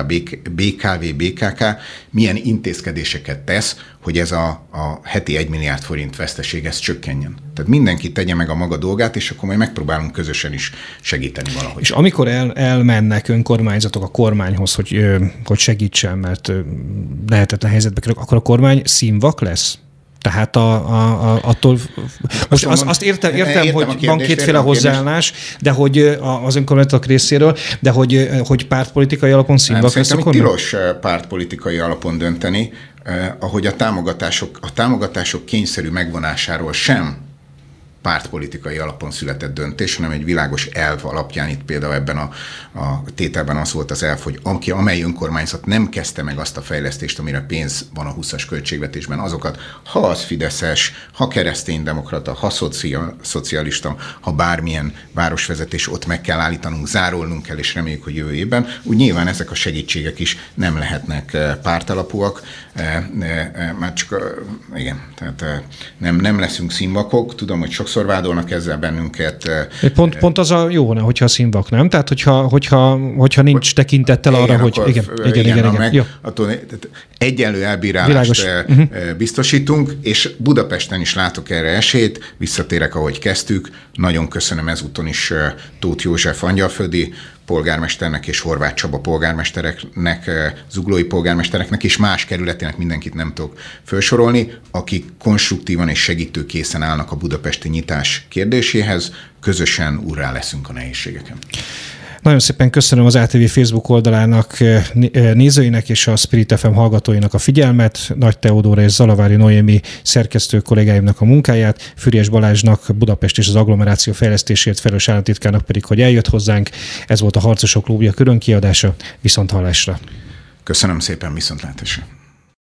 BKV, BKK milyen intézkedéseket tesz, hogy ez a, a heti 1 milliárd forint veszteség ez csökkenjen. Tehát mindenki tegye meg a maga dolgát, és akkor majd megpróbálunk közösen is segíteni valahogy. És amikor el, elmennek önkormányzatok a kormányhoz, hogy, hogy segítsen, mert lehetetlen helyzetbe kerül, akkor a kormány színvak lesz? Tehát a, a, a, attól, most azt, azt értem, értem, értem hogy van kétféle hozzáállás, de hogy az önkormányzatok részéről, de hogy, hogy pártpolitikai alapon színvak lesz akkor tilos pártpolitikai alapon dönteni, ahogy a támogatások, a támogatások kényszerű megvonásáról sem pártpolitikai alapon született döntés, hanem egy világos elv alapján itt például ebben a, a tételben az volt az elv, hogy aki, amely önkormányzat nem kezdte meg azt a fejlesztést, amire pénz van a 20-as költségvetésben, azokat, ha az fideszes, ha kereszténydemokrata, ha szocia, szocialista, ha bármilyen városvezetés, ott meg kell állítanunk, zárolnunk kell, és reméljük, hogy jövő évben, úgy nyilván ezek a segítségek is nem lehetnek eh, pártalapúak, már csak, igen, tehát nem, nem leszünk színvakok, tudom, hogy sok sokszor vádolnak ezzel bennünket. Pont, pont az a jó, ne, hogyha színvak, nem? Tehát, hogyha, hogyha, hogyha nincs tekintettel arra, igen, hogy igen, igen, igen, igen, igen, meg, jó. Attól egyenlő elbírálást uh-huh. biztosítunk, és Budapesten is látok erre esélyt, visszatérek, ahogy kezdtük. Nagyon köszönöm ezúton is Tóth József Angyalföldi polgármesternek és Horváth Csaba polgármestereknek, zuglói polgármestereknek és más kerületének mindenkit nem tudok felsorolni, akik konstruktívan és segítőkészen állnak a budapesti nyitás kérdéséhez, közösen urrá leszünk a nehézségeken. Nagyon szépen köszönöm az ATV Facebook oldalának eh, eh, nézőinek és a Spirit FM hallgatóinak a figyelmet, Nagy Teodóra és Zalavári Noémi szerkesztő kollégáimnak a munkáját, Füriás Balázsnak Budapest és az agglomeráció fejlesztésért felelős államtitkárnak pedig, hogy eljött hozzánk. Ez volt a Harcosok Klubja külön kiadása. Viszont hallásra. Köszönöm szépen, viszontlátásra.